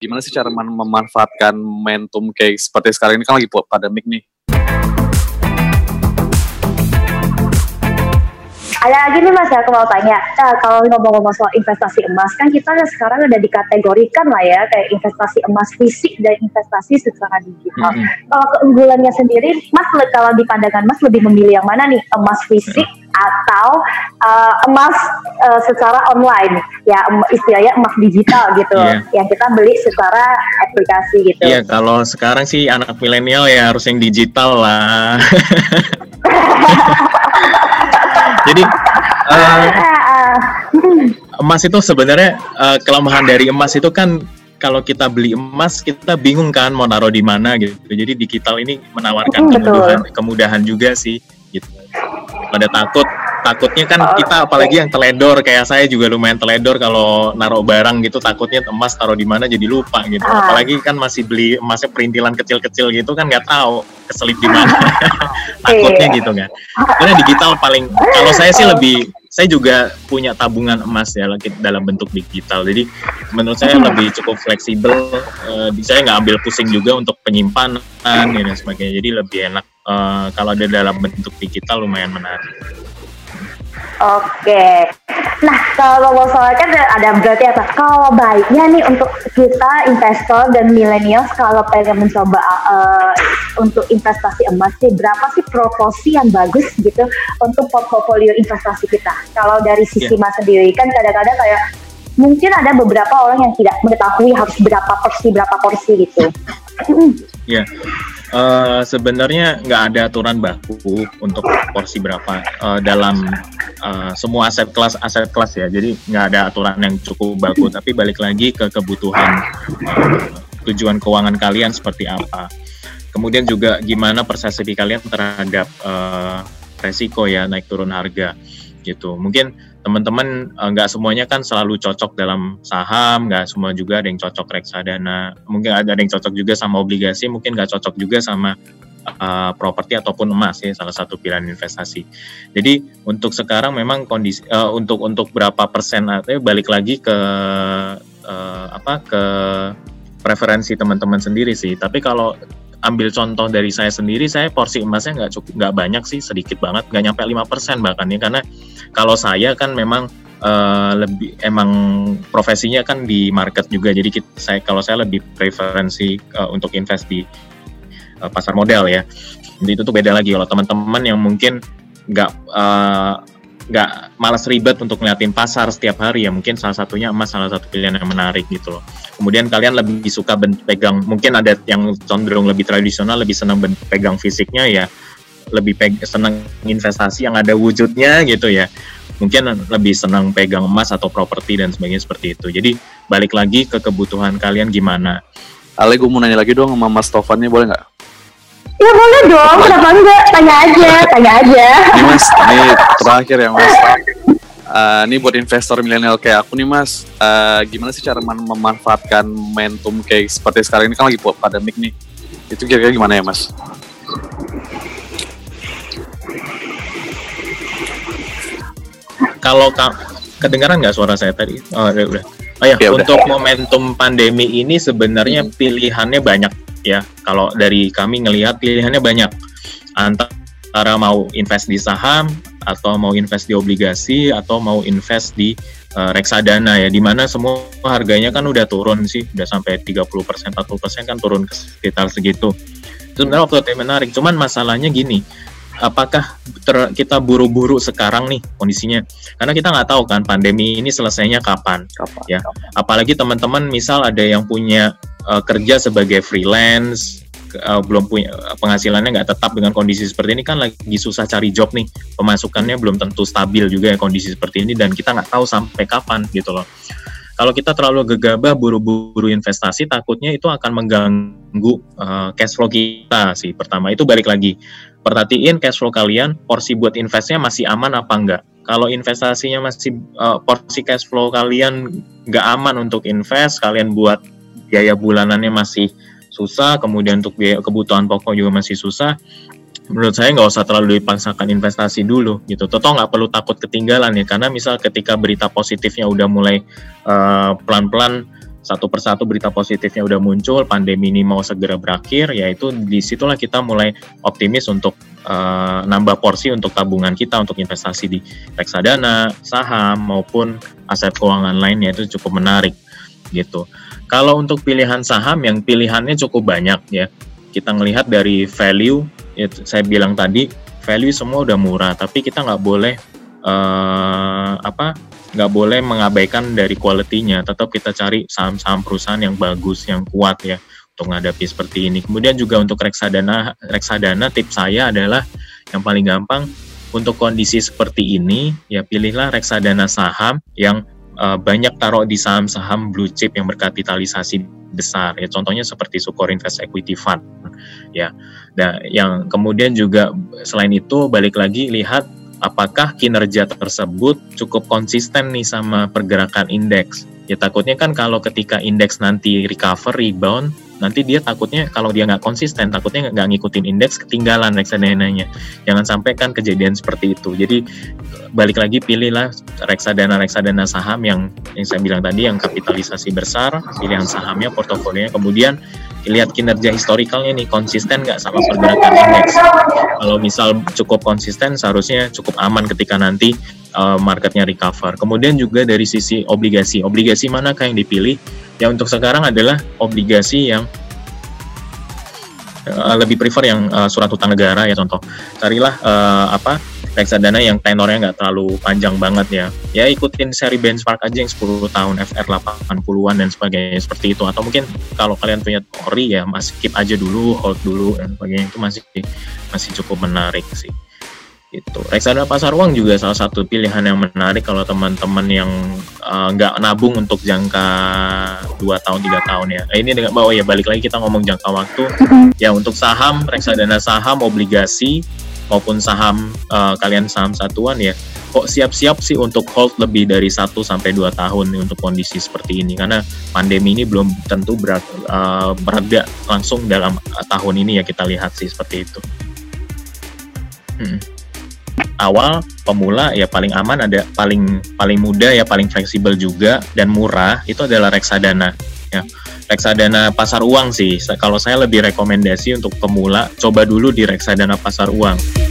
gimana sih cara memanfaatkan momentum kayak seperti sekarang ini? Kan lagi pandemik nih. Ada lagi nih mas ya aku mau tanya. Nah, kalau ngomong-ngomong soal investasi emas kan kita sekarang udah dikategorikan lah ya kayak investasi emas fisik dan investasi secara digital. Mm -hmm. kalau keunggulannya sendiri mas kalau di pandangan mas lebih memilih yang mana nih? Emas fisik atau uh, emas uh, secara online ya istilahnya emas digital gitu yeah. yang kita beli secara aplikasi gitu. Iya yeah, kalau sekarang sih anak milenial ya harus yang digital lah. Jadi uh, emas itu sebenarnya uh, kelemahan dari emas itu kan kalau kita beli emas kita bingung kan mau naruh di mana gitu. Jadi digital ini menawarkan hmm, kemudahan kemudahan juga sih gitu. Pada takut takutnya kan kita apalagi yang teledor kayak saya juga lumayan teledor kalau naruh barang gitu takutnya emas taruh di mana jadi lupa gitu. Ah. Apalagi kan masih beli emasnya perintilan kecil-kecil gitu kan nggak tahu keselip di mana. takutnya iya. gitu kan. Karena digital paling kalau saya sih lebih saya juga punya tabungan emas ya dalam bentuk digital. Jadi menurut saya hmm. lebih cukup fleksibel. Uh, saya nggak ambil pusing juga untuk penyimpanan dan sebagainya. Jadi lebih enak uh, kalau ada dalam bentuk digital lumayan menarik. Oke. Nah, kalau mau soal kan ada berarti apa? Kalau baiknya nih untuk kita investor dan milenial kalau pengen mencoba uh, untuk investasi emas sih berapa sih proporsi yang bagus gitu untuk portfolio investasi kita? Kalau dari sisi yeah. mas sendiri kan kadang-kadang kayak mungkin ada beberapa orang yang tidak mengetahui harus berapa porsi berapa porsi gitu. Iya. Yeah. Uh, sebenarnya nggak ada aturan baku untuk porsi berapa uh, dalam uh, semua aset kelas aset kelas ya. Jadi nggak ada aturan yang cukup baku. Tapi balik lagi ke kebutuhan uh, tujuan keuangan kalian seperti apa. Kemudian juga gimana persepsi kalian terhadap uh, resiko ya naik turun harga gitu. Mungkin teman-teman eh, nggak uh, semuanya kan selalu cocok dalam saham, nggak semua juga ada yang cocok reksadana, mungkin ada yang cocok juga sama obligasi, mungkin nggak cocok juga sama uh, properti ataupun emas ya salah satu pilihan investasi. Jadi untuk sekarang memang kondisi uh, untuk untuk berapa persen artinya balik lagi ke uh, apa ke preferensi teman-teman sendiri sih. Tapi kalau ambil contoh dari saya sendiri, saya porsi emasnya nggak cukup nggak banyak sih, sedikit banget, nggak nyampe lima persen bahkan ya karena kalau saya kan memang uh, lebih emang profesinya kan di market juga, jadi kita, saya kalau saya lebih preferensi uh, untuk invest di uh, pasar modal ya. Jadi itu tuh beda lagi kalau teman-teman yang mungkin nggak uh, nggak malas ribet untuk ngeliatin pasar setiap hari ya mungkin salah satunya emas salah satu pilihan yang menarik gitu loh kemudian kalian lebih suka pegang mungkin ada yang cenderung lebih tradisional lebih senang pegang fisiknya ya lebih peg senang investasi yang ada wujudnya gitu ya mungkin lebih senang pegang emas atau properti dan sebagainya seperti itu jadi balik lagi ke kebutuhan kalian gimana Ale gue mau nanya lagi dong sama Mas Tovannya boleh nggak? Ya boleh dong, kenapa enggak? Tanya aja, tanya aja. Ini mas, ini terakhir ya mas. Uh, ini buat investor milenial kayak aku nih mas, uh, gimana sih cara memanfaatkan momentum kayak seperti sekarang ini kan lagi buat pandemik nih. Itu kira-kira gimana ya mas? Kalau kedengaran nggak suara saya tadi? Oh, ya udah. Oh ya, ya untuk udah. momentum pandemi ini sebenarnya hmm. pilihannya banyak ya kalau dari kami ngelihat pilihannya banyak antara mau invest di saham atau mau invest di obligasi atau mau invest di uh, reksadana ya di mana semua harganya kan udah turun sih udah sampai 30% 40% kan turun ke sekitar segitu. Itu sebenarnya waktu itu menarik cuman masalahnya gini apakah ter, kita buru-buru sekarang nih kondisinya? Karena kita nggak tahu kan pandemi ini selesainya kapan, kapan ya. kapan. apalagi teman-teman misal ada yang punya uh, kerja sebagai freelance uh, belum punya penghasilannya nggak tetap dengan kondisi seperti ini kan lagi susah cari job nih. Pemasukannya belum tentu stabil juga ya kondisi seperti ini dan kita nggak tahu sampai kapan gitu loh. Kalau kita terlalu gegabah buru-buru investasi takutnya itu akan mengganggu uh, cash flow kita sih pertama. Itu balik lagi. Perhatiin cash flow kalian porsi buat investnya masih aman apa enggak kalau investasinya masih uh, porsi cash flow kalian nggak aman untuk invest kalian buat biaya bulanannya masih susah kemudian untuk biaya kebutuhan pokok juga masih susah menurut saya nggak usah terlalu dipaksakan investasi dulu gitu. Toto nggak perlu takut ketinggalan ya karena misal ketika berita positifnya udah mulai uh, pelan-pelan satu persatu berita positifnya udah muncul, pandemi ini mau segera berakhir, yaitu di situlah kita mulai optimis untuk uh, nambah porsi untuk tabungan kita untuk investasi di reksadana, saham maupun aset keuangan lainnya itu cukup menarik gitu. Kalau untuk pilihan saham yang pilihannya cukup banyak ya, kita ngelihat dari value, ya, saya bilang tadi value semua udah murah, tapi kita nggak boleh uh, apa nggak boleh mengabaikan dari kualitinya tetap kita cari saham-saham perusahaan yang bagus yang kuat ya untuk menghadapi seperti ini. Kemudian juga untuk reksadana reksadana tips saya adalah yang paling gampang untuk kondisi seperti ini ya pilihlah reksadana saham yang uh, banyak taruh di saham-saham blue chip yang berkapitalisasi besar ya contohnya seperti Sukor Invest Equity Fund ya nah yang kemudian juga selain itu balik lagi lihat apakah kinerja tersebut cukup konsisten nih sama pergerakan indeks. Ya takutnya kan kalau ketika indeks nanti recover, rebound, nanti dia takutnya kalau dia nggak konsisten, takutnya nggak ngikutin indeks, ketinggalan reksadananya. Jangan sampai kan kejadian seperti itu. Jadi balik lagi pilihlah reksadana-reksadana saham yang yang saya bilang tadi yang kapitalisasi besar, pilihan sahamnya, portofolionya, kemudian lihat kinerja historikalnya nih konsisten nggak sama pergerakan indeks. Kalau misal cukup konsisten seharusnya cukup aman ketika nanti uh, marketnya recover. Kemudian juga dari sisi obligasi, obligasi manakah yang dipilih? Ya untuk sekarang adalah obligasi yang uh, lebih prefer yang uh, surat utang negara ya contoh. Carilah uh, apa reksadana yang tenornya nggak terlalu panjang banget ya. Ya ikutin seri benchmark aja yang 10 tahun FR 80-an dan sebagainya seperti itu. Atau mungkin kalau kalian punya ori ya masih keep aja dulu, hold dulu dan sebagainya itu masih masih cukup menarik sih. Itu reksadana pasar uang juga salah satu pilihan yang menarik kalau teman-teman yang eh, nggak uh, nabung untuk jangka 2 tahun tiga tahun ya. Nah, ini dengan bawa ya balik lagi kita ngomong jangka waktu. Ya untuk saham, reksadana saham, obligasi maupun saham uh, kalian saham satuan ya kok siap-siap sih untuk hold lebih dari 1 sampai 2 tahun nih untuk kondisi seperti ini karena pandemi ini belum tentu berat uh, berada langsung dalam tahun ini ya kita lihat sih seperti itu. Hmm. Awal pemula ya paling aman ada paling paling mudah ya paling fleksibel juga dan murah itu adalah reksadana ya reksadana pasar uang sih. Kalau saya lebih rekomendasi untuk pemula, coba dulu di reksadana pasar uang.